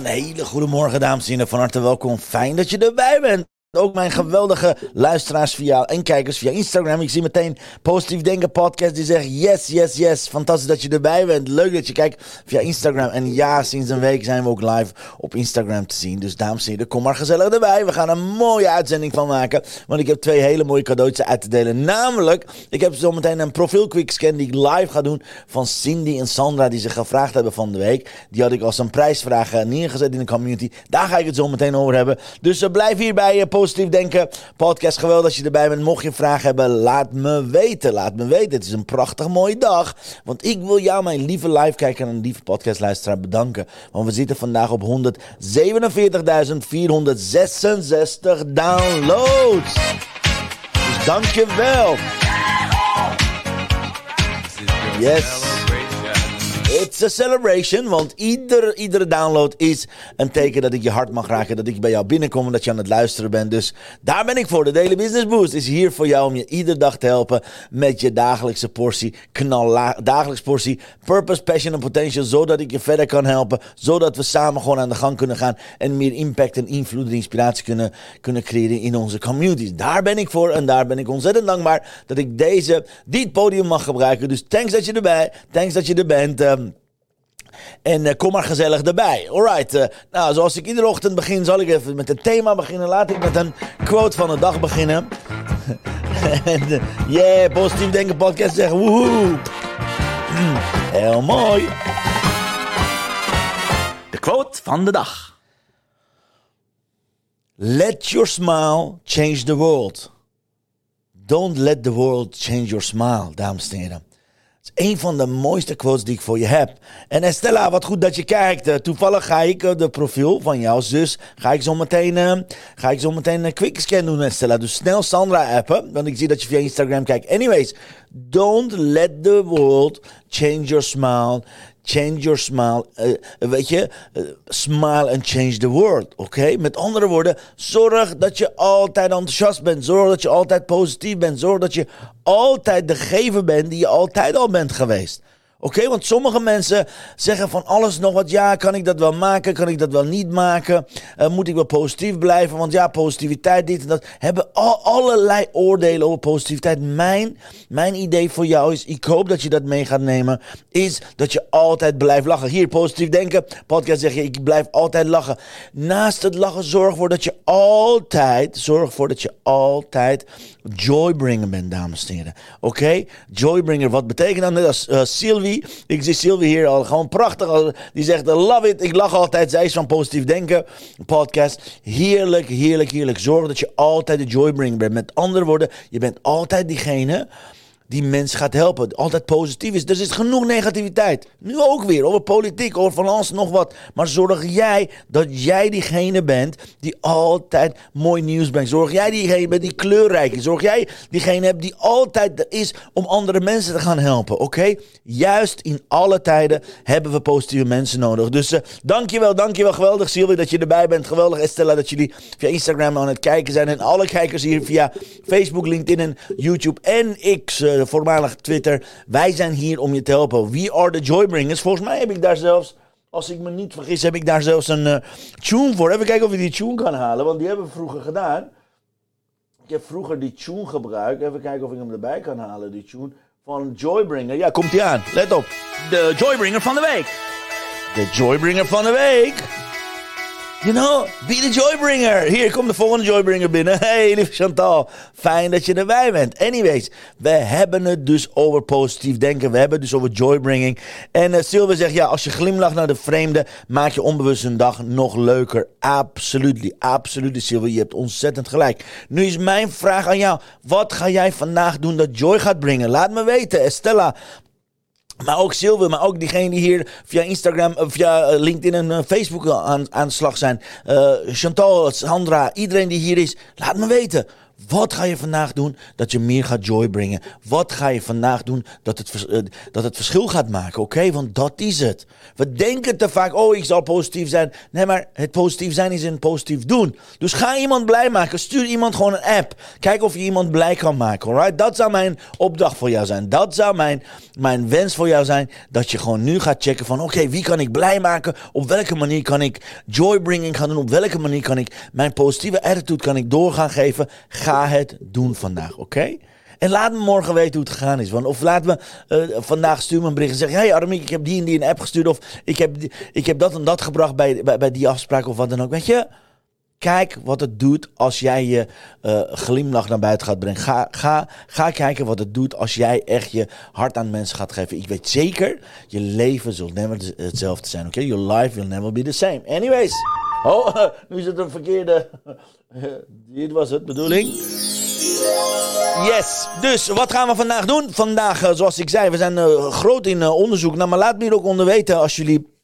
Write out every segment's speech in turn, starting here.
Een hele goede morgen, dames en heren. Van harte welkom. Fijn dat je erbij bent. Ook mijn geweldige luisteraars via en kijkers via Instagram. Ik zie meteen Positief Denken podcast die zegt yes, yes, yes. Fantastisch dat je erbij bent. Leuk dat je kijkt via Instagram. En ja, sinds een week zijn we ook live op Instagram te zien. Dus dames en heren, kom maar gezellig erbij. We gaan een mooie uitzending van maken. Want ik heb twee hele mooie cadeautjes uit te delen. Namelijk, ik heb zometeen een profiel quickscan die ik live ga doen van Cindy en Sandra die zich gevraagd hebben van de week. Die had ik als een prijsvraag eh, neergezet in de community. Daar ga ik het zo meteen over hebben. Dus uh, blijf hierbij. Uh, Positief Denken podcast. Geweldig dat je erbij bent. Mocht je vragen hebben, laat me weten. Laat me weten. Het is een prachtig mooie dag. Want ik wil jou, mijn lieve live-kijker en lieve podcastluisteraar, bedanken. Want we zitten vandaag op 147.466 downloads. Dus dankjewel. Yes. It's a celebration, want ieder, iedere download is een teken dat ik je hart mag raken, dat ik bij jou binnenkom en dat je aan het luisteren bent. Dus daar ben ik voor. De Daily Business Boost is hier voor jou om je iedere dag te helpen met je dagelijkse portie knal, dagelijkse portie purpose, passion en potential, zodat ik je verder kan helpen, zodat we samen gewoon aan de gang kunnen gaan en meer impact en invloed en inspiratie kunnen, kunnen creëren in onze communities. Daar ben ik voor en daar ben ik ontzettend dankbaar dat ik deze, dit podium mag gebruiken. Dus thanks dat je erbij, thanks dat je er bent. En uh, kom maar gezellig erbij. Alright. Uh, nou, zoals ik iedere ochtend begin, zal ik even met een thema beginnen. Laat ik met een quote van de dag beginnen. en uh, yeah, positief denken podcast zeggen. Woehoe. Heel mooi. De quote van de dag. Let your smile change the world. Don't let the world change your smile, dames en heren. Een van de mooiste quotes die ik voor je heb. En Estella, wat goed dat je kijkt. toevallig ga ik de profiel van jouw zus. Ga ik zo meteen, uh, ga ik zo meteen een quick scan doen, Estella. Dus snel Sandra appen. Want ik zie dat je via Instagram kijkt. Anyways, don't let the world change your smile. Change your smile. Uh, weet je, uh, smile and change the world. Oké? Met andere woorden, zorg dat je altijd enthousiast bent. Zorg dat je altijd positief bent. Zorg dat je altijd de gever bent die je altijd al bent geweest. Oké, want sommige mensen zeggen van alles nog wat. Ja, kan ik dat wel maken? Kan ik dat wel niet maken? Uh, moet ik wel positief blijven? Want ja, positiviteit, dit en dat. Hebben al, allerlei oordelen over positiviteit. Mijn, mijn idee voor jou is, ik hoop dat je dat mee gaat nemen, is dat je altijd blijft lachen. Hier, positief denken. Podcast zeg je, ik blijf altijd lachen. Naast het lachen, zorg ervoor dat je altijd, zorg ervoor dat je altijd joybringer bent, dames en heren. Oké? Joybringer, wat betekent dat? Net als uh, Sylvie. Ik zie Sylvie hier al gewoon prachtig. Die zegt, love it. Ik lach altijd. Zij is van Positief Denken podcast. Heerlijk, heerlijk, heerlijk. Zorg dat je altijd de joybringer bent. Met andere woorden, je bent altijd diegene die mensen gaat helpen. Altijd positief is. Er is genoeg negativiteit. Nu ook weer over politiek, over van alles nog wat. Maar zorg jij dat jij diegene bent die altijd mooi nieuws brengt. Zorg jij diegene bent die kleurrijk is. Zorg jij diegene hebt die altijd er is om andere mensen te gaan helpen. Oké? Juist in alle tijden hebben we positieve mensen nodig. Dus uh, dankjewel, dankjewel. Geweldig Sylvie dat je erbij bent. Geweldig Estella dat jullie via Instagram aan het kijken zijn. En alle kijkers hier via Facebook, LinkedIn en YouTube en. Uh, voormalig Twitter. Wij zijn hier om je te helpen. We are the Joybringers. Volgens mij heb ik daar zelfs, als ik me niet vergis, heb ik daar zelfs een uh, tune voor. Even kijken of ik die tune kan halen, want die hebben we vroeger gedaan. Ik heb vroeger die tune gebruikt. Even kijken of ik hem erbij kan halen, die tune van Joybringer. Ja, komt die aan. Let op. De Joybringer van de week. De Joybringer van de week. You know, be the joybringer. Hier komt de volgende joybringer binnen. Hey, lieve Chantal. Fijn dat je erbij bent. Anyways, we hebben het dus over positief denken. We hebben het dus over joybringing. En uh, Sylvia zegt, ja, als je glimlacht naar de vreemde, maak je onbewust een dag nog leuker. Absoluut, absoluut, Sylvia. Je hebt ontzettend gelijk. Nu is mijn vraag aan jou. Wat ga jij vandaag doen dat joy gaat brengen? Laat me weten. Estella Maar ook Silver, maar ook diegenen die hier via Instagram, eh, via eh, LinkedIn en eh, Facebook aan, aan de slag zijn. Chantal, Sandra, iedereen die hier is, laat me weten. Wat ga je vandaag doen dat je meer gaat joy brengen? Wat ga je vandaag doen dat het, uh, dat het verschil gaat maken? Oké, want dat is het. We denken te vaak, oh, ik zal positief zijn. Nee, maar het positief zijn is een positief doen. Dus ga iemand blij maken. Stuur iemand gewoon een app. Kijk of je iemand blij kan maken. Alright? Dat zou mijn opdracht voor jou zijn. Dat zou mijn, mijn wens voor jou zijn. Dat je gewoon nu gaat checken van, oké, wie kan ik blij maken? Op welke manier kan ik joy bringing gaan doen? Op welke manier kan ik mijn positieve attitude kan ik doorgaan geven? Het doen vandaag, oké? En laat me morgen weten hoe het gegaan is. Want, of laat me uh, vandaag stuur een bericht en zeg: Hey Armiek, ik heb die en die een app gestuurd. Of ik heb, ik heb dat en dat gebracht bij, bij, die afspraak of wat dan ook. Weet je, kijk wat het doet als jij je uh, glimlach naar buiten gaat brengen. Ga, ga, ga kijken wat het doet als jij echt je hart aan mensen gaat geven. Ik weet zeker, je leven zult never hetzelfde zijn. Oké, your life will never be the same. Anyways. Oh, nu is het een verkeerde. Dit was het, bedoeling. Yes, dus wat gaan we vandaag doen? Vandaag, eh, zoals ik zei, we zijn uh, groot in uh, onderzoek. Nou, maar laat me hier ook onder weten als jullie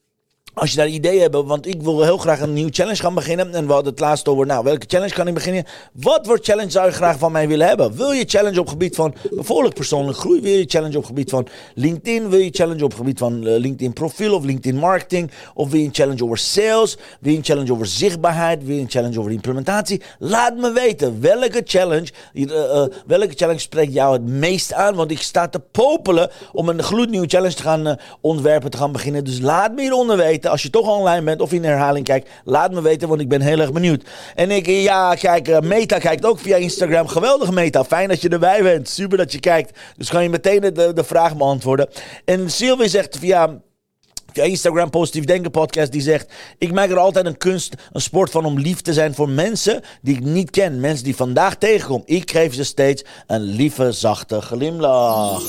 als je daar ideeën hebt, want ik wil heel graag een nieuwe challenge gaan beginnen. En we hadden het laatst over, nou, welke challenge kan ik beginnen? Wat voor challenge zou je graag van mij willen hebben? Wil je challenge op gebied van bijvoorbeeld persoonlijke groei? Wil je challenge op gebied van LinkedIn? Wil je challenge op gebied van uh, LinkedIn profiel of LinkedIn marketing? Of wil je een challenge over sales? Wil je een challenge over zichtbaarheid? Wil je een challenge over implementatie? Laat me weten welke challenge, uh, uh, welke challenge spreekt jou het meest aan? Want ik sta te popelen om een gloednieuwe challenge te gaan ontwerpen, te gaan beginnen. Dus laat me hieronder weten als je toch online bent of in herhaling kijkt, laat me weten, want ik ben heel erg benieuwd. En ik, ja, kijk, uh, Meta kijkt ook via Instagram. Geweldige Meta. Fijn dat je erbij bent. Super dat je kijkt. Dus kan je meteen de, de vraag beantwoorden. En Sylvie zegt via via Instagram Positief Denken podcast die zegt: Ik maak er altijd een kunst, een sport van om lief te zijn voor mensen die ik niet ken. Mensen die vandaag tegenkom. Ik geef ze steeds een lieve, zachte glimlach.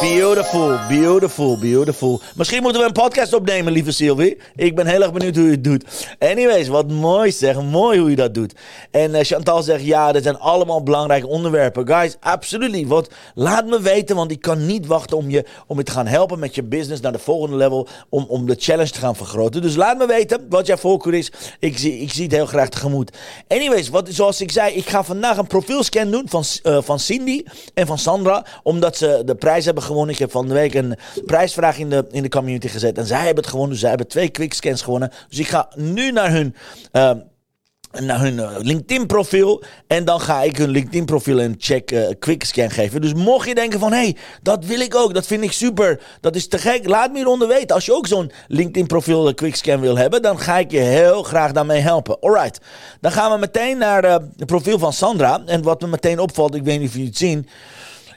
Beautiful, beautiful, beautiful. Misschien moeten we een podcast opnemen, lieve Sylvie. Ik ben heel erg benieuwd hoe je het doet. Anyways, wat mooi zeg. Mooi hoe je dat doet. En uh, Chantal zegt, ja, dat zijn allemaal belangrijke onderwerpen. Guys, absoluut. Wat, laat me weten, want ik kan niet wachten om je, om je te gaan helpen met je business naar de volgende level. Om, om de challenge te gaan vergroten. Dus laat me weten wat jouw voorkeur is. Ik zie, ik zie het heel graag tegemoet. Anyways, wat, zoals ik zei, ik ga vandaag een profielscan doen van, uh, van Cindy en van Sandra. Omdat ze de prijs hebben gewonnen. Ik heb van de week een prijsvraag in de, in de community gezet. En zij hebben het gewonnen. Dus zij hebben twee quickscans gewonnen. Dus ik ga nu naar hun... Uh, naar hun eh, LinkedIn profiel. En dan ga ik hun LinkedIn profiel een check uh, quickscan geven. Dus mocht je denken van hé, hey, dat wil ik ook. Dat vind ik super. Dat is te gek. Laat me hieronder weten. Als je ook zo'n LinkedIn profiel uh, quickscan wil hebben. Dan ga ik je heel graag daarmee helpen. Alright. Dan gaan we meteen naar het profiel van Sandra. En wat me meteen opvalt. Ik weet niet of jullie het zien.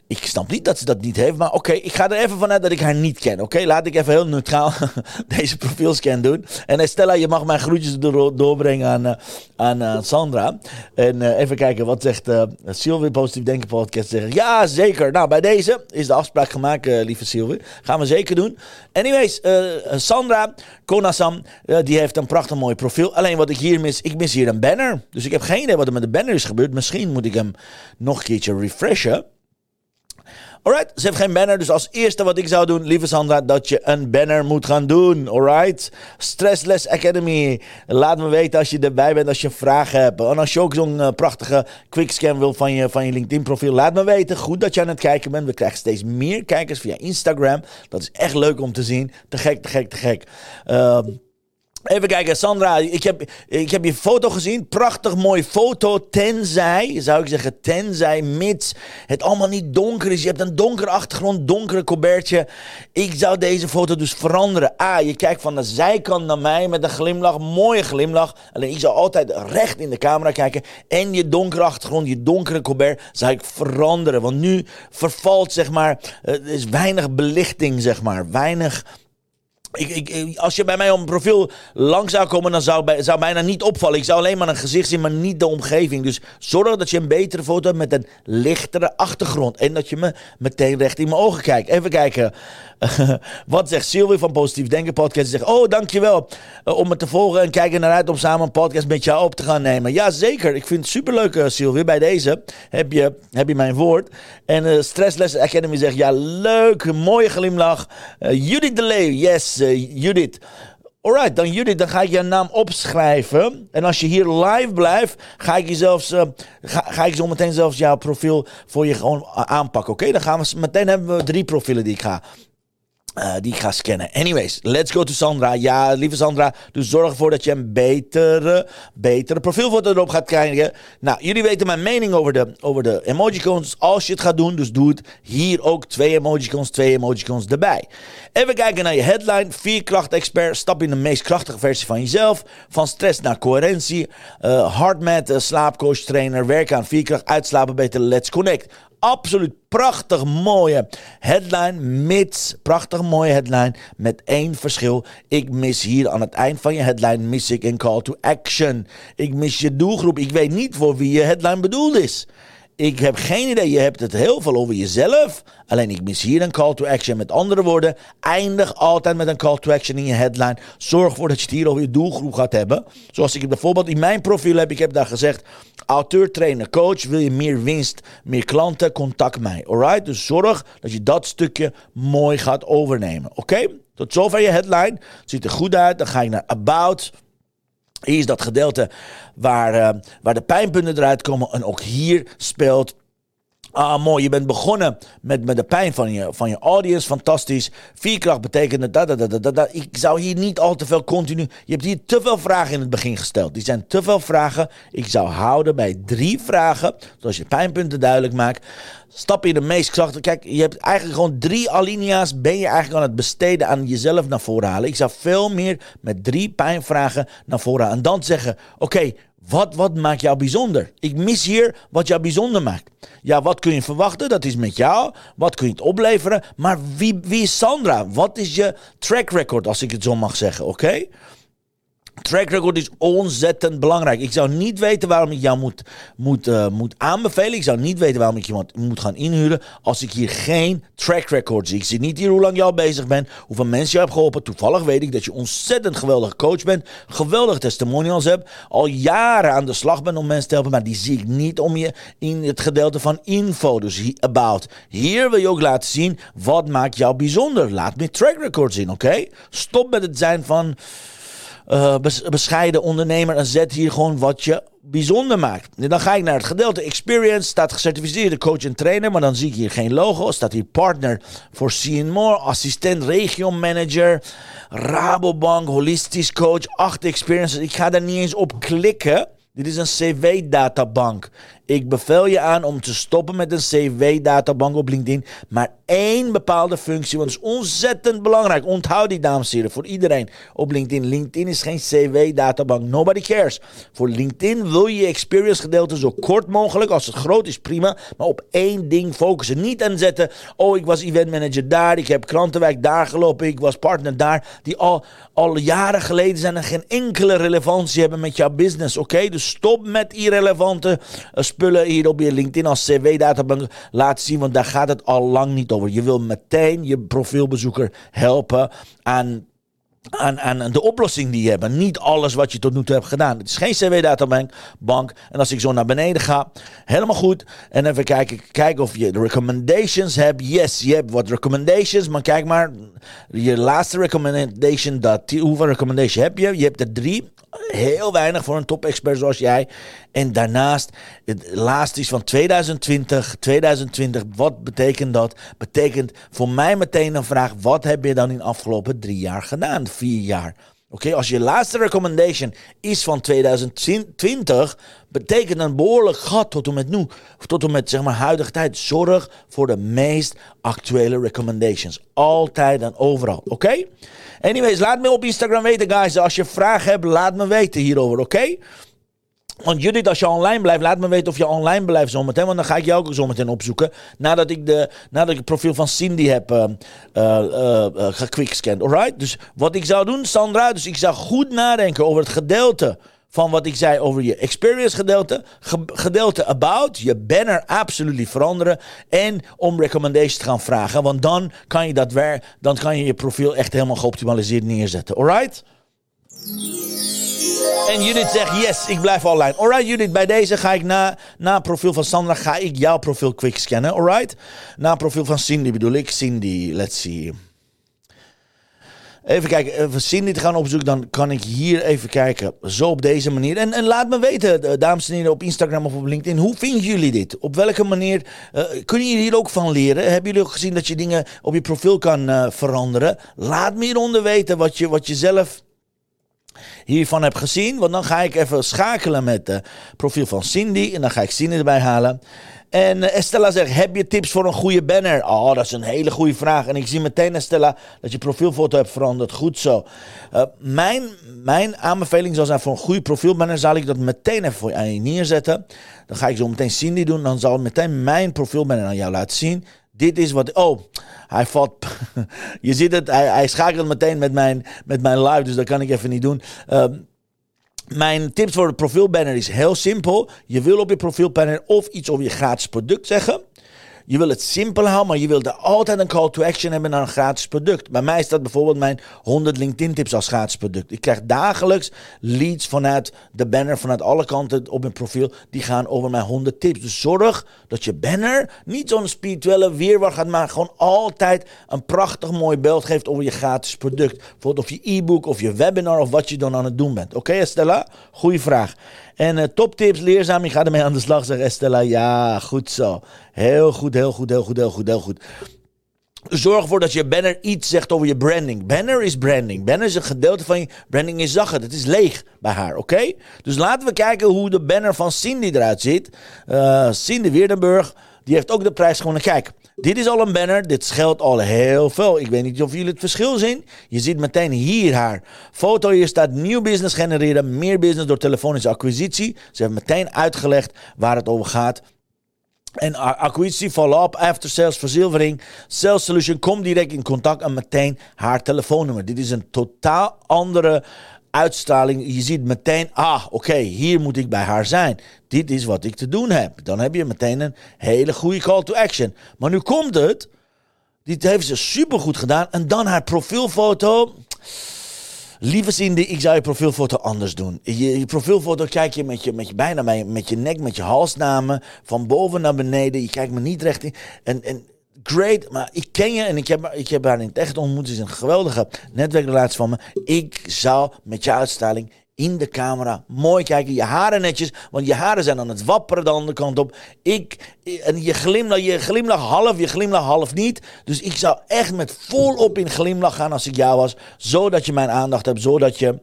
Ik snap niet dat ze dat niet heeft. Maar oké, ik ga er even vanuit dat ik haar niet ken. Oké, laat ik even heel neutraal deze profielscan doen. En Stella, je mag mijn groetjes door, doorbrengen aan, uh, aan uh, Sandra. En even kijken, wat zegt Sylvie, Positief Denken Podcast? Ja, zeker. Nou, bij deze is de afspraak gemaakt, lieve Sylvie. Gaan we zeker doen. Anyways, Sandra Konasam, die heeft een prachtig mooi profiel. Alleen wat ik hier mis, ik mis hier een banner. Dus ik heb geen idee wat er met de banner is gebeurd. Misschien moet ik hem nog een keertje refreshen. Alright, ze heeft geen banner. Dus als eerste wat ik zou doen, lieve Sandra, dat je een banner moet gaan doen. Alright? Stressless Academy. Laat me weten als je erbij bent, als je vragen hebt. En als je ook zo'n uh, prachtige quickscan wil van je, van je LinkedIn profiel, laat me weten. Goed dat je aan het kijken bent. We krijgen steeds meer kijkers via Instagram. Dat is echt leuk om te zien. Te gek, te gek, te gek. Uh, Even kijken, Sandra, ik heb, ik heb je foto gezien. Prachtig mooi foto. Tenzij, zou ik zeggen, tenzij, mits het allemaal niet donker is. Je hebt een donkere achtergrond, donkere colbertje. Ik zou deze foto dus veranderen. A, je kijkt van de zijkant naar mij met een glimlach, mooie glimlach. Alleen ik zou altijd recht in de camera kijken. En je donkere achtergrond, je donkere colbert, zou ik veranderen. Want nu vervalt, zeg maar, er is weinig belichting, zeg maar. Weinig ik, ik, als je bij mij op een profiel lang zou komen, dan zou, bij, zou bijna niet opvallen. Ik zou alleen maar een gezicht zien, maar niet de omgeving. Dus zorg dat je een betere foto hebt met een lichtere achtergrond. En dat je me meteen recht in mijn ogen kijkt. Even kijken. wat zegt Sylvie van Positief Denken Podcast? Zegt, oh, dankjewel uh, om me te volgen en kijken naar uit om samen een podcast met jou op te gaan nemen. Ja, zeker. Ik vind het superleuk, uh, Sylvie. Bij deze heb je, heb je mijn woord. En uh, Stressless Academy zegt, ja, leuk, mooie glimlach. Judith de Leeuw, yes, Judith. Alright, dan Judith, dan ga ik je naam opschrijven. En als je hier live blijft, ga ik je zelfs, uh, ga, ga, ik zo meteen zelfs jouw profiel voor je gewoon aanpakken. Oké, dan gaan we meteen hebben we drie profielen die ik ga uh, die ik ga scannen. Anyways, let's go to Sandra. Ja, lieve Sandra, dus zorg ervoor dat je een betere, betere profielfoto erop gaat krijgen. Nou, jullie weten mijn mening over de, over de emojicons. Als je het gaat doen, dus doe het hier ook twee emojicons, twee emojicons erbij. Even kijken naar je headline. Vier krachtexpert. Stap in de meest krachtige versie van jezelf. Van stress naar coherentie. Uh, hardmat, uh, slaapcoach, trainer. Werken aan vierkracht, uitslapen beter. Let's connect absoluut prachtig mooie headline. Mits, prachtig mooie headline. Met één verschil. Ik mis hier aan het eind van je headline. Mis ik een call to action. Ik mis je doelgroep. Ik weet niet voor wie je headline bedoeld is. Ik heb geen idee. Je hebt het heel veel over jezelf. Alleen ik mis hier een call to action. Met andere woorden, eindig altijd met een call to action in je headline. Zorg ervoor dat je het hier over je doelgroep gaat hebben. Zoals ik bijvoorbeeld in mijn profiel heb. Ik heb daar gezegd, auteur, trainer, coach. Wil je meer winst, meer klanten? Contact mij. Alright? Dus zorg dat je dat stukje mooi gaat overnemen. Oké? Tot zover je headline. Ziet er goed uit. Dan ga ik naar about. Hier is dat gedeelte waar, uh, waar de pijnpunten eruit komen. En ook hier speelt Ah, mooi. Je bent begonnen met, met de pijn van je, van je audience. Fantastisch. Vierkracht dat, dat, dat. Ik zou hier niet al te veel continu... Je hebt hier te veel vragen in het begin gesteld. Die zijn te veel vragen. Ik zou houden bij drie vragen. Zoals je pijnpunten duidelijk maakt. Stap in de meest krachtige. Kijk, je hebt eigenlijk gewoon drie alinea's. Ben je eigenlijk aan het besteden aan jezelf naar voren halen. Ik zou veel meer met drie pijnvragen naar voren halen. En dan zeggen: Oké, wat, wat maakt jou bijzonder? Ik mis hier wat jou bijzonder maakt. Ja, wat kun je verwachten? Dat is met jou. Wat kun je het opleveren? Maar wie, wie is Sandra? Wat is je track record, als ik het zo mag zeggen, oké? Track record is ontzettend belangrijk. Ik zou niet weten waarom ik jou moet, moet, uh, moet aanbevelen. Ik zou niet weten waarom ik je moet gaan inhuren. Als ik hier geen track record zie. Ik zie niet hier hoe lang je al bezig bent. Hoeveel mensen je hebt geholpen. Toevallig weet ik dat je ontzettend geweldige coach bent. Geweldige testimonials hebt. Al jaren aan de slag bent om mensen te helpen. Maar die zie ik niet om je in het gedeelte van info. Dus about. Hier wil je ook laten zien. Wat maakt jou bijzonder. Laat me track record zien. Oké? Stop met het zijn van uh, bescheiden ondernemer en zet hier gewoon wat je bijzonder maakt. Dan ga ik naar het gedeelte experience, staat gecertificeerde coach en trainer, maar dan zie ik hier geen logo. Staat hier partner voor Seeing More, assistent regio manager, Rabobank, holistisch coach, acht experiences. Ik ga daar niet eens op klikken. Dit is een CV-databank. Ik bevel je aan om te stoppen met een CV-databank op LinkedIn. Maar één bepaalde functie, want het is ontzettend belangrijk. Onthoud die, dames en heren, voor iedereen op LinkedIn. LinkedIn is geen CV-databank. Nobody cares. Voor LinkedIn wil je je experience gedeelte zo kort mogelijk. Als het groot is, prima. Maar op één ding focussen. Niet aan zetten, oh, ik was event manager daar. Ik heb klantenwijk daar gelopen. Ik was partner daar. Die al, al jaren geleden zijn en geen enkele relevantie hebben met jouw business. Oké, dus stop met irrelevante uh, spullen hier op je LinkedIn als cv-databank laten zien. Want daar gaat het al lang niet over. Je wil meteen je profielbezoeker helpen aan aan, aan, de oplossing die je hebt. Niet alles wat je tot nu toe hebt gedaan. Het is geen CW-databank. Bank. En als ik zo naar beneden ga, helemaal goed. En even kijken, kijken of je de recommendations hebt. Yes, je hebt wat recommendations. Maar kijk maar, je laatste recommendation, dat, hoeveel recommendations heb je? Je hebt er drie. Heel weinig voor een top-expert zoals jij. En daarnaast, het laatste is van 2020. 2020, wat betekent dat? Betekent voor mij meteen een vraag: wat heb je dan in de afgelopen drie jaar gedaan? Vier jaar? Oké, als je laatste recommendation is van 2020, betekent een behoorlijk gat tot en met nu, tot en met zeg maar huidige tijd. Zorg voor de meest actuele recommendations. Altijd en overal, oké? Anyways, laat me op Instagram weten, guys. Als je vragen hebt, laat me weten hierover, oké? Want Judith, als je online blijft, laat me weten of je online blijft zometeen. Want dan ga ik jou ook zometeen opzoeken. Nadat ik, de, nadat ik het profiel van Cindy heb uh, uh, gequickscand. Alright? Dus wat ik zou doen, Sandra. Dus ik zou goed nadenken over het gedeelte van wat ik zei over je experience gedeelte. gedeelte about. Je banner absoluut veranderen. En om recommendations te gaan vragen. Want dan kan je dat weer, dan kan je je profiel echt helemaal geoptimaliseerd neerzetten. Alright? En Judith zegt, yes, ik blijf online. Alright Judith, bij deze ga ik na, na profiel van Sandra, ga ik jouw profiel quick scannen. Alright? Na profiel van Cindy bedoel ik. Cindy, let's see. Even kijken, even Cindy te gaan opzoeken, dan kan ik hier even kijken. Zo op deze manier. En, en laat me weten, eh, dames en heren, op Instagram of op LinkedIn. Hoe vinden jullie dit? Op welke manier uh, kunnen jullie hier ook van leren? Hebben jullie ook gezien dat je dingen op je profiel kan veranderen? Laat me hieronder weten wat je, wat je zelf hiervan heb gezien. Want dan ga ik even schakelen met het profiel van Cindy. En dan ga ik Cindy erbij halen. En eh, Estella zegt, heb je tips voor een goede banner? Oh, dat is een hele goede vraag. En ik zie meteen, Estella, dat je profielfoto hebt veranderd. Goed zo. Uh, mijn, mijn aanbeveling zal zijn voor een goede profielbanner, zal ik dat meteen even voor je neerzetten. Dan ga ik zo meteen Cindy doen. Dan zal ik meteen mijn profielbanner aan jou laten zien. Dit is wat. Oh, hij valt. je ziet het, hij, hij schakelt meteen met mijn, met mijn live, dus dat kan ik even niet doen. Uh, mijn tips voor de profielbanner is heel simpel. Je wil op je profielbanner of iets over je gratis product zeggen. Je wil het simpel houden, maar je wilt er altijd een call to action hebben naar een gratis product. Bij mij staat bijvoorbeeld mijn 100 LinkedIn tips als gratis product. Ik krijg dagelijks leads vanuit de banner, vanuit alle kanten op mijn profiel. Die gaan over mijn 100 tips. Dus zorg dat je banner niet zo'n spirituele weerwar gaat maken. Gewoon altijd een prachtig mooi beeld geeft over je gratis product. Bijvoorbeeld of je e-book of je webinar of wat je dan aan het doen bent. Oké Estella? Goeie vraag. En uh, toptips, leerzaam, je gaat ermee aan de slag, zegt Estella. Ja, goed zo. Heel goed, heel goed, heel goed, heel goed, heel goed. Zorg ervoor dat je banner iets zegt over je branding. Banner is branding. Banner is een gedeelte van je branding is zacht. Het is leeg bij haar, oké? Dus laten we kijken hoe de banner van Cindy eruit ziet. Uh, Cindy Weerdenburg, die heeft ook de prijs gewonnen. Kijk, dit is al een banner. Dit scheelt al heel veel. Ik weet niet of jullie het verschil zien. Je ziet meteen hier haar foto. Hier staat nieuw business genereren. Meer business door telefonische acquisitie. Ze hebben meteen uitgelegd waar het over gaat. En acquisitie, follow-up, after sales, verzilvering, sales solution. Kom direct in contact en meteen haar telefoonnummer. Dit is een totaal andere uitstraling. Je ziet meteen, ah, oké, hier moet ik bij haar zijn. Dit is wat ik te doen heb. Dan heb je meteen een hele goede call to action. Maar nu komt het. Dit heeft ze supergoed gedaan. En dan haar profielfoto. Lieve Cindy, ik zou je profielfoto anders doen. Je, je profielfoto kijk je met je, met je bijna met je nek, met je halsnamen. Van boven naar beneden. Je kijkt me niet recht in. En, en great, maar ik ken je en ik heb, ik heb haar in het echt ontmoet. Is een geweldige netwerkrelatie van me. Ik zou met je uitstraling in de camera mooi kijken. Je haren netjes, want je haren zijn aan het wapperen de andere kant op. Ik, en je glimlach, je glimlach half, je glimlach half niet. Dus ik zou echt met volop in glimlach gaan als ik jou was. Zodat je mijn aandacht hebt, zodat je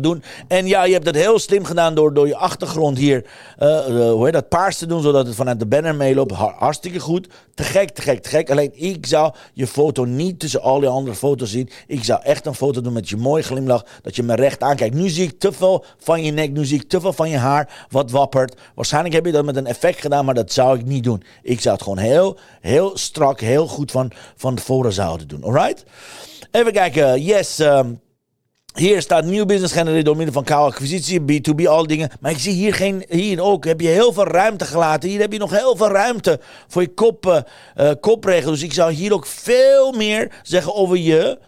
doen. En ja, je hebt dat heel slim gedaan door, door je achtergrond hier, uh, uh, hoe heet dat, paars te doen, zodat het vanuit de banner meeloopt. Hartstikke goed. Te gek, te gek, te gek. Alleen ik zou je foto niet tussen al die andere foto's zien. Ik zou echt een foto doen met je mooie glimlach, dat je me recht aankijkt. Nu zie ik te veel van je nek, nu zie ik te veel van je haar, wat wappert. Waarschijnlijk heb je dat met een effect gedaan, maar dat zou ik niet doen. Ik zou het gewoon heel, heel strak, heel goed van, van tevoren zouden doen. Alright? Even kijken. Yes, um, hier staat nieuw business genereren door middel van koude acquisitie, B2B, al dingen. Maar ik zie hier geen, hier ook heb je heel veel ruimte gelaten. Hier heb je nog heel veel ruimte voor je kop, uh, kopregel. Dus ik zou hier ook veel meer zeggen over je,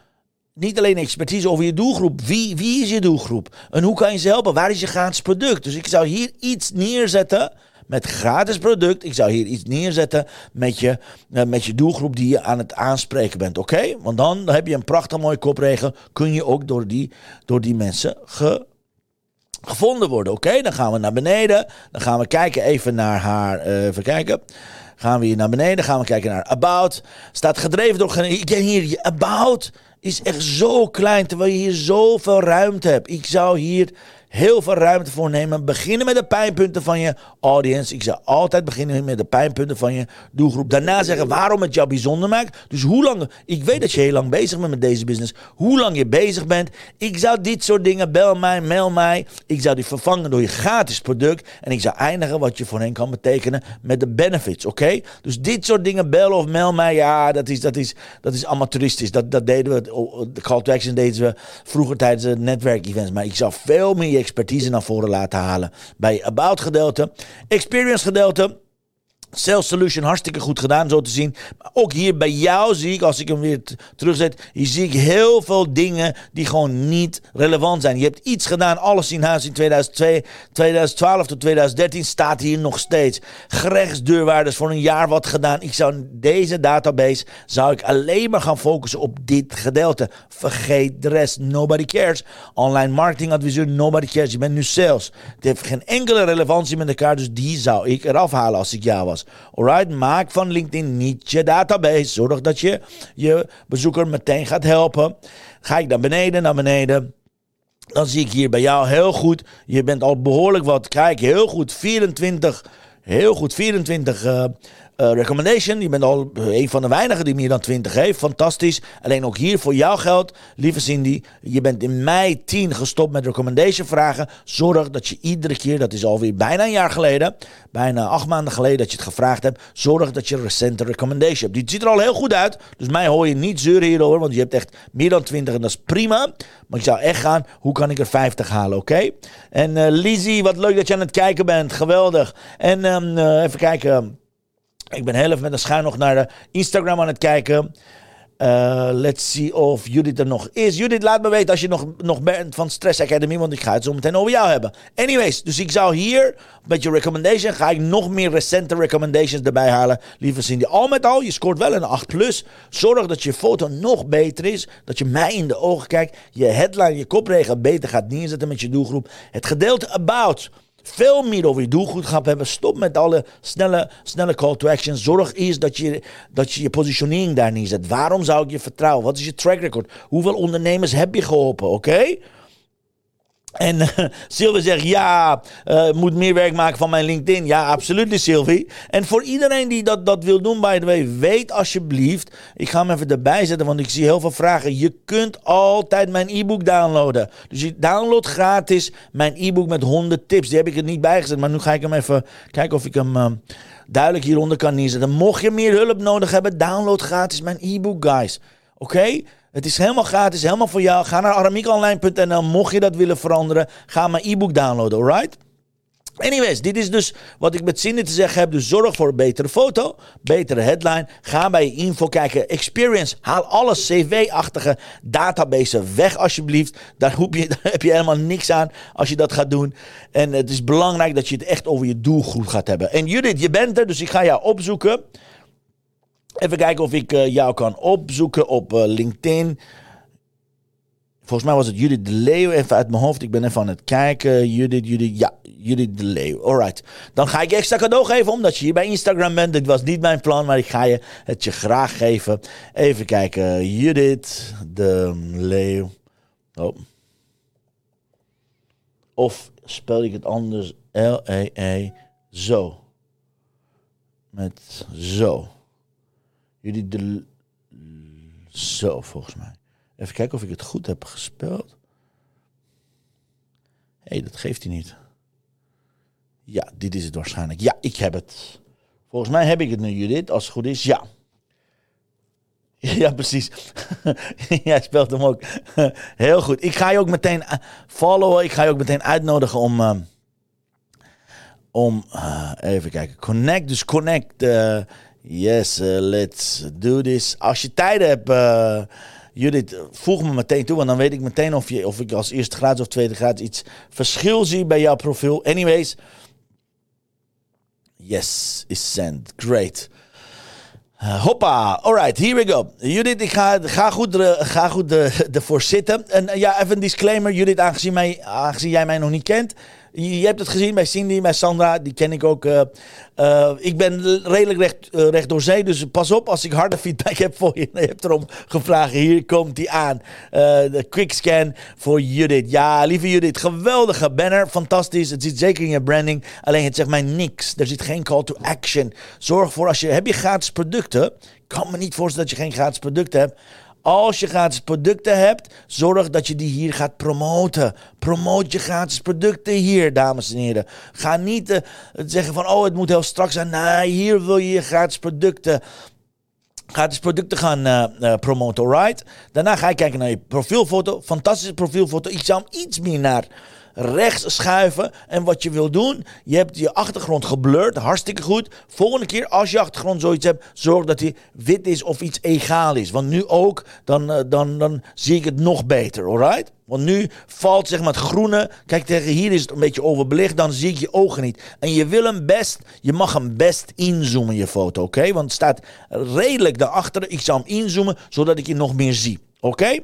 niet alleen expertise, over je doelgroep. Wie, wie is je doelgroep? En hoe kan je ze helpen? Waar is je gratis product? Dus ik zou hier iets neerzetten met gratis product. Ik zou hier iets neerzetten met je, eh, met je doelgroep die je aan het aanspreken bent. Oké? Want dan heb je een prachtig mooie kopregel. Kun je ook door die, door die mensen gevonden worden. Oké, dan gaan we naar beneden. Dan gaan we kijken even naar haar. Uh, even kijken. Gaan we hier naar beneden. Gaan we kijken naar About. Staat gedreven door. Ik ken hier About is echt zo klein. Terwijl je hier zoveel ruimte hebt. Ik zou hier heel veel ruimte voor nemen. Beginnen met de pijnpunten van je audience. Ik zou altijd beginnen met de pijnpunten van je doelgroep. Daarna zeggen waarom het jou bijzonder maakt. Dus hoe lang, ik weet dat je heel lang bezig bent met deze business. Hoe lang je bezig bent. Ik zou dit soort dingen, bel mij, mail mij. Ik zou die vervangen door je gratis product. En ik zou eindigen wat je voor hen kan betekenen met de benefits, oké? Dus dit soort dingen, bel of mail mij, ja, dat is, dat is, dat is amateuristisch. Dat, dat deden we, de call to action deden we vroeger tijdens de netwerkevents. Maar ik zou veel meer expertise naar voren laten halen. Bij About gedeelte, Experience gedeelte Sales Solution hartstikke goed gedaan, zo te zien. Maar ook hier bij jou zie ik, als ik hem weer terugzet, hier zie heel veel dingen die gewoon niet relevant zijn. Je hebt iets gedaan, alles in huis in 2002, 2012 tot 2013 staat hier nog steeds. Gerechtsdeurwaarders voor een jaar wat gedaan. Ik zou deze database, zou ik alleen maar gaan focussen op dit gedeelte. Vergeet de rest, nobody cares. Online marketing adviseur, nobody cares. Je bent nu sales. Het heeft geen enkele relevantie met elkaar, dus die zou ik eraf halen als ik jou was. Alright, maak van LinkedIn niet je database. Zorg dat je je bezoeker meteen gaat helpen. Ga ik naar beneden, naar beneden. Dan zie ik hier bij jou heel goed. Je bent al behoorlijk wat. Kijk, heel goed. 24. Heel goed. 24 uh, uh, recommendation. Je bent al een van de weinigen die meer dan 20 heeft. Fantastisch. Alleen ook hier voor jou geldt, lieve Cindy. Je bent in mei 10 gestopt met recommendation vragen. Zorg dat je iedere keer, dat is alweer bijna een jaar geleden, bijna acht maanden geleden dat je het gevraagd hebt. Zorg dat je een recente recommendation hebt. Die ziet er al heel goed uit. Dus mij hoor je niet zeuren hierover, want je hebt echt meer dan 20 en dat is prima. Maar ik zou echt gaan, hoe kan ik er 50 halen, oké? En uh, Lizzie, wat leuk dat je aan het kijken bent. Geweldig. En uh, even kijken. Ik ben heel even met een schuin nog naar de Instagram aan het kijken. Uh, let's see of Judith er nog is. Judith, laat me weten als je nog, nog bent van Stress Academy, want ik ga het zo meteen over jou hebben. Anyways, dus ik zou hier met je recommendation, ga ik nog meer recente recommendations erbij halen. Lieve Cindy, al met al, je scoort wel een 8 plus. Zorg dat je foto nog beter is, dat je mij in de ogen kijkt, je headline, je kopregel beter gaat neerzetten met je doelgroep. Het gedeelte about veel meer over je doelgroep gaat hebben. Stop met alle snelle, snelle call to action. Zorg eerst dat je, dat je je positionering daar neerzet. Waarom zou ik je vertrouwen? Wat is je track record? Hoeveel ondernemers heb je geholpen? Oké? En uh, Sylvie zegt, ja, uh, moet meer werk maken van mijn LinkedIn. Ja, absoluut, Sylvie. En voor iedereen die dat, dat wil doen, by the way, weet alsjeblieft. Ik ga hem even erbij zetten, want ik zie heel veel vragen. Je kunt altijd mijn e-book downloaden. Dus je download gratis mijn e-book met 100 tips. Die heb ik er niet bijgezet, maar nu ga ik hem even kijken of ik hem uh, duidelijk hieronder kan neerzetten. Mocht je meer hulp nodig hebben, download gratis mijn e-book, guys. Oké? Het is helemaal gratis, helemaal voor jou. Ga naar aramiekonline.nl. Mocht je dat willen veranderen, ga mijn e-book downloaden, alright? Anyways, dit is dus wat ik met zinnen te zeggen heb. Dus zorg voor een betere foto, betere headline. Ga bij je info kijken. Experience, haal alle CV-achtige databases weg alsjeblieft. Daar, je, daar heb je helemaal niks aan als je dat gaat doen. En het is belangrijk dat je het echt over je doelgroep gaat hebben. En Judith, je bent er, dus ik ga jou opzoeken. Even kijken of ik uh, jou kan opzoeken op uh, LinkedIn. Volgens mij was het Judith de Leeuw, even uit mijn hoofd. Ik ben even aan het kijken. Judith, Judith, ja, Judith de Leeuw. Alright. Dan ga ik extra cadeau geven, omdat je hier bij Instagram bent. Dit was niet mijn plan, maar ik ga je het je graag geven. Even kijken. Judith de Leeuw. Oh. Of spel ik het anders? L-E-E. Zo. Met zo. Jullie de. Zo, volgens mij. Even kijken of ik het goed heb gespeeld. Hé, hey, dat geeft hij niet. Ja, dit is het waarschijnlijk. Ja, ik heb het. Volgens mij heb ik het nu, Judith. Als het goed is, ja. Ja, precies. Jij speelt hem ook. Heel goed. Ik ga je ook meteen eh, followen. Ik ga je ook meteen uitnodigen om. Uh, om. Uh, even kijken. Connect. Dus connect. Uh, Yes, uh, let's do this. Als je tijd hebt, uh, Judith, voeg me meteen toe. Want dan weet ik meteen of, je, of ik als eerste graad of tweede graad iets verschil zie bij jouw profiel. Anyways. Yes, is sent. Great. Uh, hoppa, alright, here we go. Judith, ik ga, ga goed, ga goed ervoor zitten. En ja, even een disclaimer, Judith, aangezien, mij, aangezien jij mij nog niet kent. Je hebt het gezien bij Cindy, bij Sandra, die ken ik ook. Uh, uh, ik ben redelijk recht, uh, recht door zee, dus pas op als ik harde feedback heb voor je. Je hebt erom gevraagd, hier komt die aan. de quickscan voor Judith. Ja, lieve Judith, geweldige banner, fantastisch. Het zit zeker in je branding, alleen het zegt mij niks. Er zit geen call to action. Zorg voor als je, heb je gratis producten? Ik kan me niet voorstellen dat je geen gratis producten hebt. Als je gratis producten hebt, zorg dat je die hier gaat promoten. Promoot je gratis producten hier, dames en heren. Ga niet uh, zeggen van, oh, het moet heel strak zijn. Nee, hier wil je je gratis producten gratis producten gaan uh, uh, promoten, alright? Daarna ga je kijken naar je profielfoto. Fantastische profielfoto. Ik zou hem iets meer naar rechts schuiven. En wat je wil doen, je hebt je achtergrond geblurred, hartstikke goed. Volgende keer als je achtergrond zoiets hebt, zorg dat hij wit is of iets egaal is. Want nu ook, dan, uh, dan, dan zie ik het nog beter, alright? Want nu valt zeg maar het groene. Kijk, tegen hier is het een beetje overbelicht. Dan zie ik je ogen niet. En je wil hem best. Je mag hem best inzoomen, je foto. Oké? Want het staat redelijk daarachter. Ik zal hem inzoomen zodat ik je nog meer zie. Oké?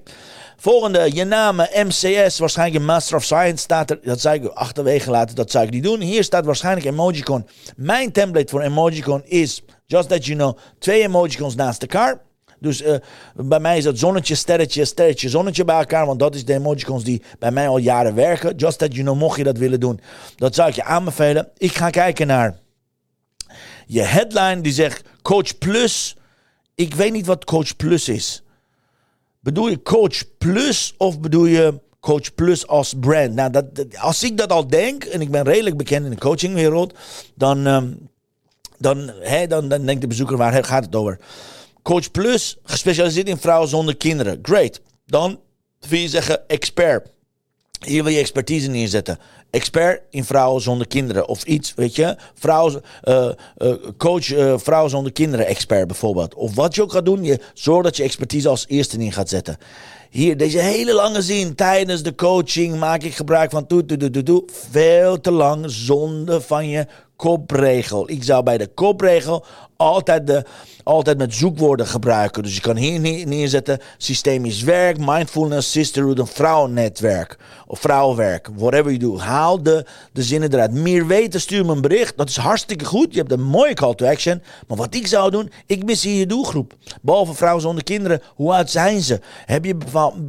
Volgende, je naam MCS, waarschijnlijk Master of Science staat er. Dat zou ik achterwege laten, dat zou ik niet doen. Hier staat waarschijnlijk Emojicon. Mijn template voor Emojicon is, just that you know, twee Emojicons naast elkaar. Dus uh, bij mij is dat zonnetje, sterretje, sterretje, zonnetje bij elkaar. Want dat is de emojicons die bij mij al jaren werken. Just that you know, mocht je dat willen doen, dat zou ik je aanbevelen. Ik ga kijken naar je headline die zegt Coach Plus. Ik weet niet wat Coach Plus is. Bedoel je Coach Plus of bedoel je Coach Plus als brand? Nou, dat, als ik dat al denk, en ik ben redelijk bekend in de coachingwereld, dan, um, dan, hè, dan, dan denkt de bezoeker waar gaat het over? Coach Plus, gespecialiseerd in vrouwen zonder kinderen. Great. Dan wil je zeggen expert. Hier wil je expertise neerzetten. Expert in vrouwen zonder kinderen. Of iets, weet je. Vrouwen, uh, uh, coach uh, vrouwen zonder kinderen expert bijvoorbeeld. Of wat je ook gaat doen. Je, zorg dat je expertise als eerste in gaat zetten. Hier, deze hele lange zin. Tijdens de coaching maak ik gebruik van toe, toe, toe, toe, Veel te lang zonde van je kopregel. Ik zou bij de kopregel altijd, de, altijd met zoekwoorden gebruiken. Dus je kan hier neerzetten systemisch werk, mindfulness, sisterhood, een vrouwennetwerk. Of vrouwenwerk, whatever you do. Haal de, de zinnen eruit. Meer weten, stuur me een bericht. Dat is hartstikke goed. Je hebt een mooie call to action. Maar wat ik zou doen, ik mis hier je doelgroep. Behalve vrouwen zonder kinderen, hoe oud zijn ze? Heb je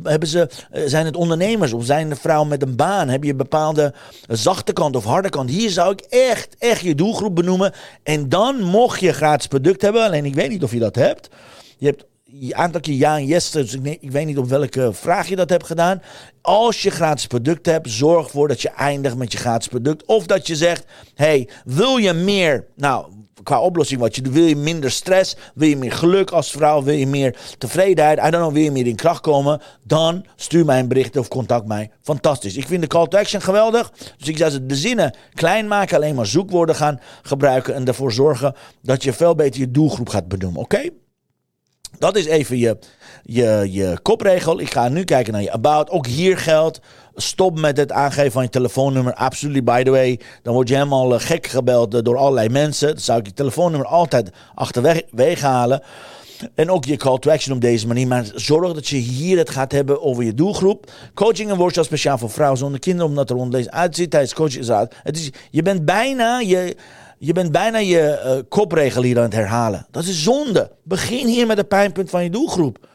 hebben ze, eh, zijn het ondernemers of zijn het vrouwen met een baan? Heb je een bepaalde zachte kant of harde kant? Hier zou ik echt, echt je doelgroep benoemen. En dan mocht je graag product hebben. Alleen ik weet niet of je dat hebt. Je hebt aantal keer ja en yes. Dus ik, ik, weet niet op welke vraag je dat hebt gedaan. Als je gratis product hebt, zorg ervoor dat je eindigt met je gratis product. Of dat je zegt: hey, wil je meer? Nou, qua oplossing wat je. Wil je minder stress? Wil je meer geluk als vrouw? Wil je meer tevredenheid? I don't know, wil je meer in kracht komen? Dan stuur mij een bericht of contact mij. Fantastisch. Ik vind de call to action geweldig. Dus ik zou de zinnen klein maken, alleen maar zoekwoorden gaan gebruiken en ervoor zorgen dat je veel beter je doelgroep gaat benoemen. Oké? Dat is even je, je, je kopregel. Ik ga nu kijken naar je about. Ook hier geldt. Stop met het aangeven van je telefoonnummer. Absoluut, by the way. Dan word je helemaal eh, gek gebeld eh, door allerlei mensen. Dan zou ik je telefoonnummer altijd achterwege halen. En ook je call to action op deze manier. Maar zorg dat je hier het gaat hebben over je doelgroep. Coaching en workshop speciaal voor vrouwen zonder kinderen. Omdat er deze uitziet tijdens coaching is. Het je bent bijna je je bent bijna je uh, kopregel hier aan het herhalen. Dat is zonde. Begin hier met het pijnpunt van je doelgroep.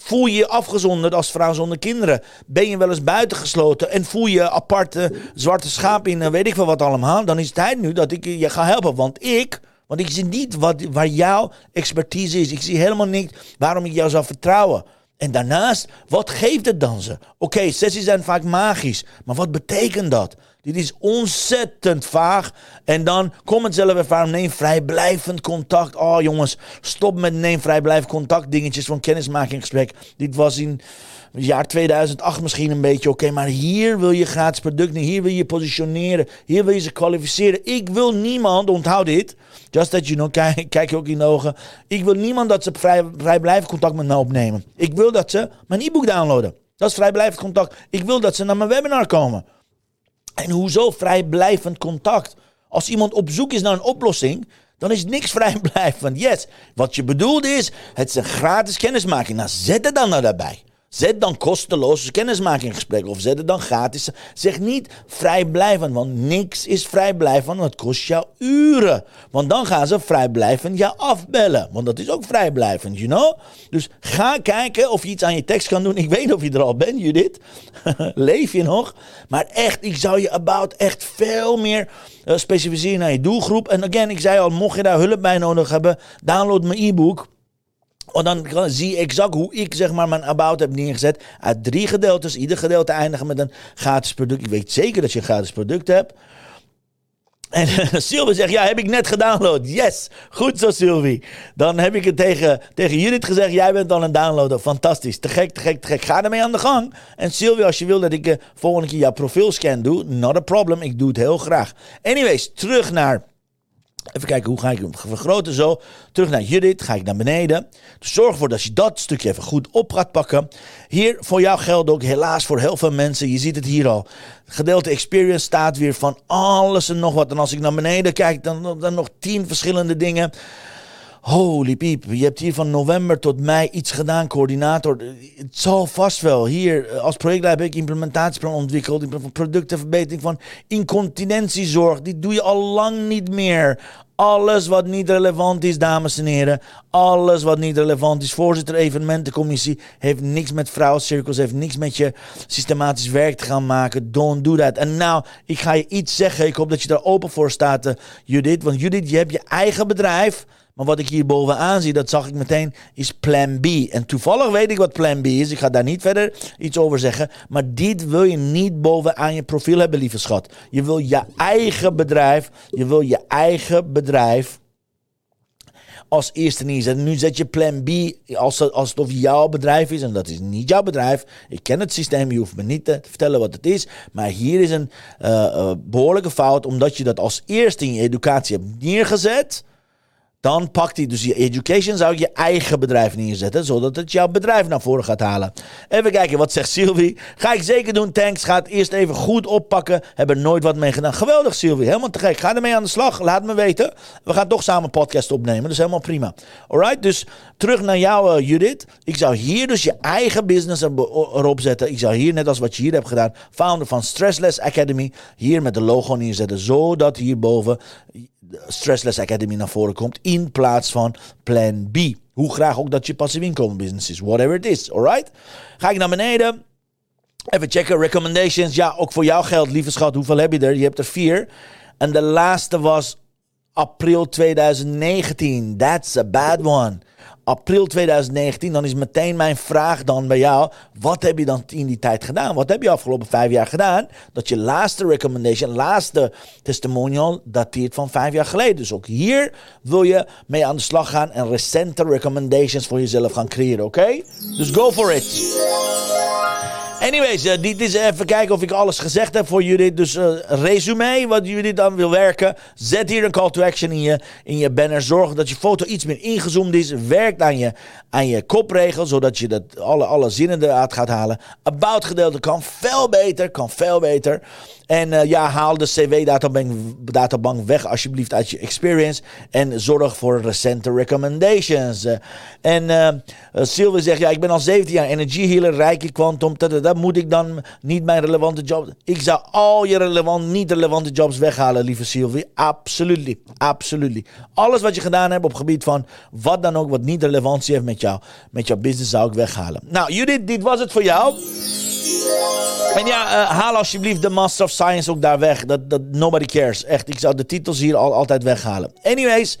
Voel je je afgezonderd als vrouw zonder kinderen? Ben je wel eens buitengesloten en voel je aparte zwarte schaap in, weet ik veel wat allemaal? Dan is het tijd nu dat ik je ga helpen. Want ik, want ik zie niet wat, waar jouw expertise is. Ik zie helemaal niet waarom ik jou zou vertrouwen. En daarnaast, wat geeft het dan ze? Oké, sessies zijn vaak magisch, maar wat betekent dat? Dit is ontzettend vaag. En dan kom het zelf ervaren. Neem vrijblijvend contact. Oh jongens, stop met neem vrijblijvend contact dingetjes van kennismakingsgesprek. Dit was in jaar 2008 misschien een beetje oké. maar hier wil je gratis producten. Hier wil je positioneren. Hier wil je ze kwalificeren. Ik wil niemand, onthoud dit. Just that you know, kijk, kijk je ook in de ogen. Ik wil niemand dat ze vrij, vrijblijvend contact met mij opnemen. Ik wil dat ze mijn e-book downloaden. Dat is vrijblijvend contact. Ik wil dat ze naar mijn webinar komen. En hoezo vrijblijvend contact? Als iemand op zoek is naar een oplossing, dan is niks vrijblijvend. Yes, wat je bedoelt is, het is een gratis kennismaking. Nou, zet het dan nou daarbij. Zet dan kosteloos kennismakinggesprek of zet het dan gratis. Zeg niet vrijblijvend, want niks is vrijblijvend, want het kost jou uren. Want dan gaan ze vrijblijvend jou afbellen, want dat is ook vrijblijvend, you know? Dus ga kijken of je iets aan je tekst kan doen. Ik weet of je er al bent, Judith. Leef je nog? Maar echt, ik zou je about echt veel meer uh, specificeren naar je doelgroep. En again, ik zei al, mocht je daar hulp bij nodig hebben, download mijn e-book. Want dan zie je exact hoe ik zeg maar mijn about heb neergezet. Uit drie gedeeltes. Ieder gedeelte eindigen met een gratis product. Ik weet zeker dat je een gratis product hebt. En Sylvie zegt, ja, heb ik net gedownload. Yes, goed zo Sylvie. Dan heb ik het tegen, tegen Judith gezegd, jij bent al een downloader. Fantastisch, te gek, te gek, te gek. Ga ermee aan de gang. En Sylvie, als je wil dat ik uh, volgende keer jouw profielscan doe, not a problem. Ik doe het heel graag. Anyways, terug naar Even kijken, hoe ga ik hem vergroten? Zo. Terug naar Judith, ga ik naar beneden. Dus zorg ervoor dat je dat stukje even goed op gaat pakken. Hier voor jou geldt ook helaas voor heel veel mensen. Je ziet het hier al. Gedeelte experience staat weer van alles en nog wat. En als ik naar beneden kijk, dan, dan nog tien verschillende dingen. Holy piep, je hebt hier van november tot mei iets gedaan, coördinator. Het zal vast wel. Hier, als projectleider heb ik implementatieplan ontwikkeld. Productenverbetering van incontinentiezorg. Die doe je al lang niet meer. Alles wat niet relevant is, dames en heren. Alles wat niet relevant is. Voorzitter evenementencommissie heeft niks met vrouwencirkels. Heeft niks met je systematisch werk te gaan maken. Don't do that. En nou, ik ga je iets zeggen. Ik hoop dat je daar open voor staat, uh, Judith. Want Judith, je hebt je eigen bedrijf. Maar wat ik hier bovenaan zie, dat zag ik meteen, is plan B. En toevallig weet ik wat plan B is. Ik ga daar niet verder iets over zeggen. Maar dit wil je niet bovenaan je profiel hebben, lieve schat. Je wil je eigen bedrijf. Je wil je eigen bedrijf als eerste neerzetten. Nu zet je plan B als, als het jouw bedrijf is. En dat is niet jouw bedrijf. Ik ken het systeem. Je hoeft me niet te vertellen wat het is. Maar hier is een uh, behoorlijke fout. Omdat je dat als eerste in je educatie hebt neergezet. Dan pakt hij dus je education, zou je je eigen bedrijf neerzetten, zodat het jouw bedrijf naar voren gaat halen. Even kijken, wat zegt Sylvie? Ga ik zeker doen, thanks. Ga het eerst even goed oppakken. Heb nooit wat mee gedaan. Geweldig, Sylvie. Helemaal te gek. Ga ermee aan de slag. Laat me weten. We gaan toch samen podcast opnemen. Dus helemaal prima. Alright, dus terug naar jou, uh, Judith. Ik zou hier dus je eigen business erop zetten. Ik zou hier, net als wat je hier hebt gedaan, founder van Stressless Academy, hier met de logo neerzetten, zodat hierboven Stressless Academy naar voren komt in plaats van plan B. Hoe graag ook dat je passief inkomen business is, whatever it is, alright? Ga ik naar beneden. Even checken, recommendations. Ja, ook voor jou geldt, lieve schat, hoeveel heb je er? Je hebt er vier. En de laatste was april 2019. That's a bad one april 2019, dan is meteen mijn vraag dan bij jou: wat heb je dan in die tijd gedaan? Wat heb je afgelopen vijf jaar gedaan? Dat je laatste recommendation, laatste testimonial dateert van vijf jaar geleden. Dus ook hier wil je mee aan de slag gaan en recente recommendations voor jezelf gaan creëren, oké? Dus go for it. Anyways, uh, dit is even kijken of ik alles gezegd heb voor jullie. Dus uh, resume, wat jullie dan wil werken. Zet hier een call to action in je, in je banner. Zorg dat je foto iets meer ingezoomd is. Werk aan je, aan je kopregel, zodat je dat alle, alle zinnen eruit gaat halen. About gedeelte kan veel beter, kan veel beter. En uh, ja, haal de CW-databank databank weg alsjeblieft uit je experience. En zorg voor recente recommendations. Uh, en uh, Sylvie zegt, ja, ik ben al 17 jaar energy healer, rijke quantum. Dat moet ik dan niet mijn relevante jobs... Ik zou al je relevant, niet relevante jobs weghalen, lieve Sylvie. Absoluut, absoluut. Alles wat je gedaan hebt op gebied van wat dan ook, wat niet relevantie heeft met jou, met jouw business, zou ik weghalen. Nou, Judith, dit was het voor jou. En ja, haal alsjeblieft de Master of Science ook daar weg. Dat, dat nobody cares. Echt, ik zou de titels hier al, altijd weghalen. Anyways,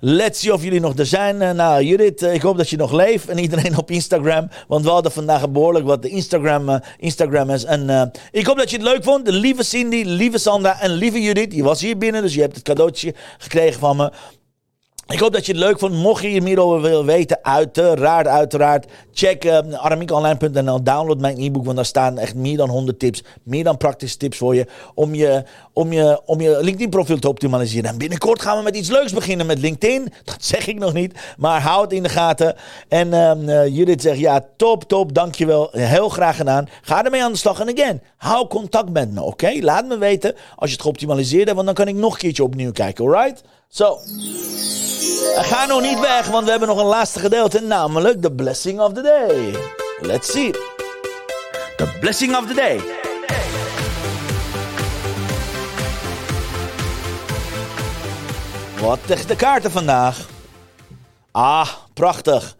let's see of jullie nog er zijn. Uh, nou, Judith, uh, ik hoop dat je nog leeft. En iedereen op Instagram. Want we hadden vandaag behoorlijk wat Instagram, uh. En ik hoop dat je het leuk vond. De lieve Cindy, lieve Sandra en lieve Judith. Je was hier binnen, dus je hebt het cadeautje gekregen van me. Ik hoop dat je het leuk vond. Mocht je hier meer over willen weten, uiteraard, uiteraard. Check uh. Download mijn e-book, want daar staan echt meer dan 100 tips. Meer dan praktische tips voor je. Om je, om je, om je LinkedIn profiel te optimaliseren. En binnenkort gaan we met iets leuks beginnen met LinkedIn. Dat zeg ik nog niet. Maar hou het in de gaten. En uh, Judith zegt, ja, top, top. Dankjewel. Heel graag gedaan. Ga ermee aan de slag. En again, hou contact met me, oké? Laat me weten als je het geoptimaliseerd hebt. Want dan kan ik nog een keertje opnieuw kijken, alright? Zo. Ga nog niet weg, want we hebben nog een laatste gedeelte, namelijk de blessing of the day. Let's see. The blessing of the day. Wat tegen de kaarten vandaag? Ah, prachtig.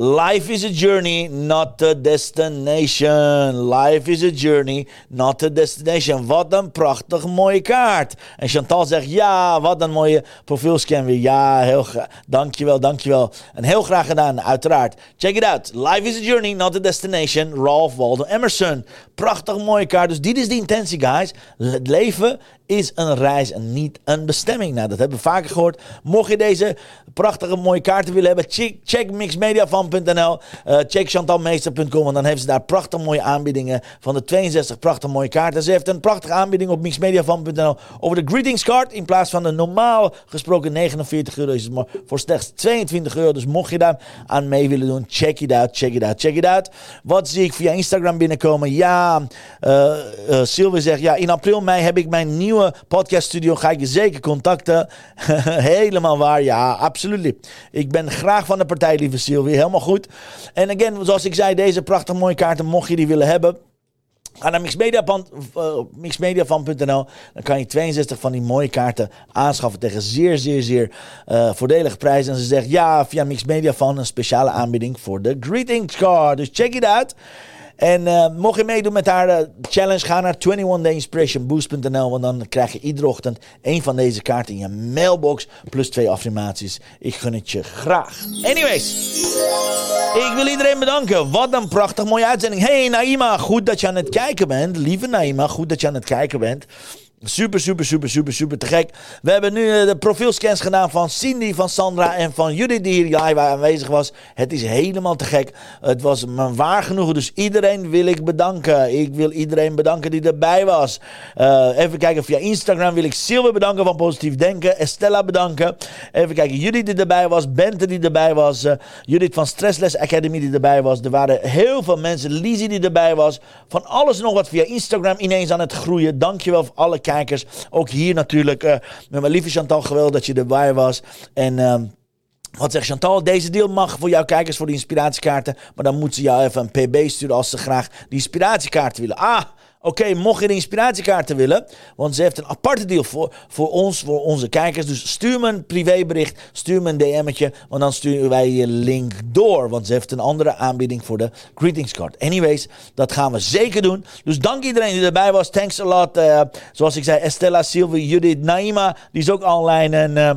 Life is a journey, not a destination. Life is a journey, not a destination. Wat een prachtig mooie kaart. En Chantal zegt, ja, wat een mooie profielscan weer. Ja, heel graag. Dankjewel, dankjewel. En heel graag gedaan, uiteraard. Check it out. Life is a journey, not a destination. Ralph Waldo Emerson. Prachtig mooie kaart. Dus dit is de intentie, guys. Het leven is een reis en niet een bestemming. Nou, dat hebben we vaker gehoord. Mocht je deze prachtige mooie kaarten willen hebben, check, check mixmediafan.nl, uh, check chantalmeester.com, want dan heeft ze daar prachtige mooie aanbiedingen van de 62 prachtige mooie kaarten. Ze heeft een prachtige aanbieding op mixmediafan.nl over de greetings card. In plaats van de normaal gesproken 49 euro is het maar voor slechts 22 euro. Dus mocht je daar aan mee willen doen, check it out, check it out, check it out. Wat zie ik via Instagram binnenkomen? Ja, uh, uh, Sylvie zegt, ja, in april, mei heb ik mijn nieuwe podcaststudio ga ik je zeker contacten. Helemaal waar, ja, absoluut. Ik ben graag van de partij, lieve Sylvie. Helemaal goed. En again, zoals ik zei, deze prachtige mooie kaarten, mocht je die willen hebben. Ga naar mixmediafan.nl. Dan kan je 62 van die mooie kaarten aanschaffen tegen zeer, zeer, zeer uh, voordelige prijzen. En ze zegt ja, via Mixmediafan een speciale aanbieding voor de greetings card. Dus check it out. En uh, mocht je meedoen met haar uh, challenge, ga naar 21dayinspirationboost.nl. Want dan krijg je iedere ochtend een van deze kaarten in je mailbox. Plus twee affirmaties. Ik gun het je graag. Anyways. Ik wil iedereen bedanken. Wat een prachtig mooie uitzending. Hey Naima, goed dat je aan het kijken bent. Lieve Naima, goed dat je aan het kijken bent. Super, super, super, super, super te gek. We hebben nu eh, de profielscans gedaan van Cindy, van Sandra en van Judith die hier live aanwezig was. Het is helemaal te gek. Het was me waar genoegen. Dus iedereen wil ik bedanken. Ik wil iedereen bedanken die erbij was. Uh, even kijken, via Instagram wil ik Silver bedanken van Positief Denken. Estella bedanken. Even kijken, Judith die erbij was. Bente die erbij was. Uh, Judith van Stressless Academy die erbij was. Er waren heel veel mensen. Lizzie die erbij was. Van alles nog wat via Instagram ineens aan het groeien. Dankjewel voor alle kijkers. Ook hier natuurlijk uh, mijn lieve Chantal, geweldig dat je erbij was. En... Uh, wat zegt Chantal? Deze deal mag voor jouw kijkers voor de inspiratiekaarten. Maar dan moeten ze jou even een pb sturen als ze graag die inspiratiekaarten willen. Ah, Oké, mocht je de inspiratiekaarten willen, want ze heeft een aparte deal voor, voor ons, voor onze kijkers. Dus stuur me een privébericht, stuur me een DM'tje, want dan sturen wij je link door. Want ze heeft een andere aanbieding voor de greetingscard. Anyways, dat gaan we zeker doen. Dus dank iedereen die erbij was. Thanks a lot. Uh, zoals ik zei, Estella, Sylvie, Judith, Naima, die is ook online. En uh,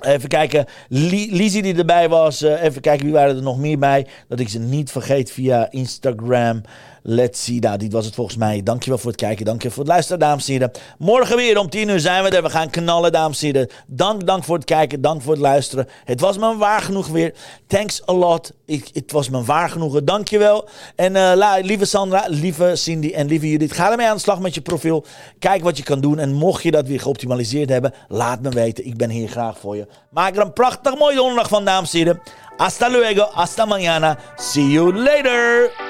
Even kijken, Lizzie die erbij was. Uh, even kijken, wie waren er nog meer bij? Dat ik ze niet vergeet via Instagram. Let's see. Nou, dit was het volgens mij. Dankjewel voor het kijken. Dankjewel voor het luisteren, dames en heren. Morgen weer om 10 uur zijn we er. We gaan knallen, dames en heren. Dank, dank voor het kijken. Dank voor het luisteren. Het was me waar genoeg weer. Thanks a lot. Ik, het was me waar genoegen. Dankjewel. En uh, lieve Sandra, lieve Cindy en lieve Judith. Ga ermee aan de slag met je profiel. Kijk wat je kan doen. En mocht je dat weer geoptimaliseerd hebben, laat me weten. Ik ben hier graag voor je. Maak er een prachtig mooie donderdag van, dames en heren. Hasta luego. Hasta mañana. See you later.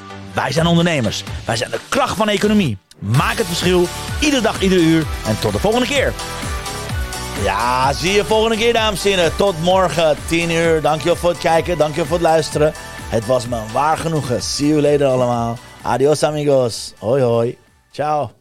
wij zijn ondernemers. Wij zijn de kracht van de economie. Maak het verschil, iedere dag, iedere uur. En tot de volgende keer. Ja, zie je volgende keer, dames en heren. Tot morgen, 10 uur. Dankjewel voor het kijken, dankjewel voor het luisteren. Het was me waar genoegen. See you later allemaal. Adios amigos. Hoi hoi. Ciao.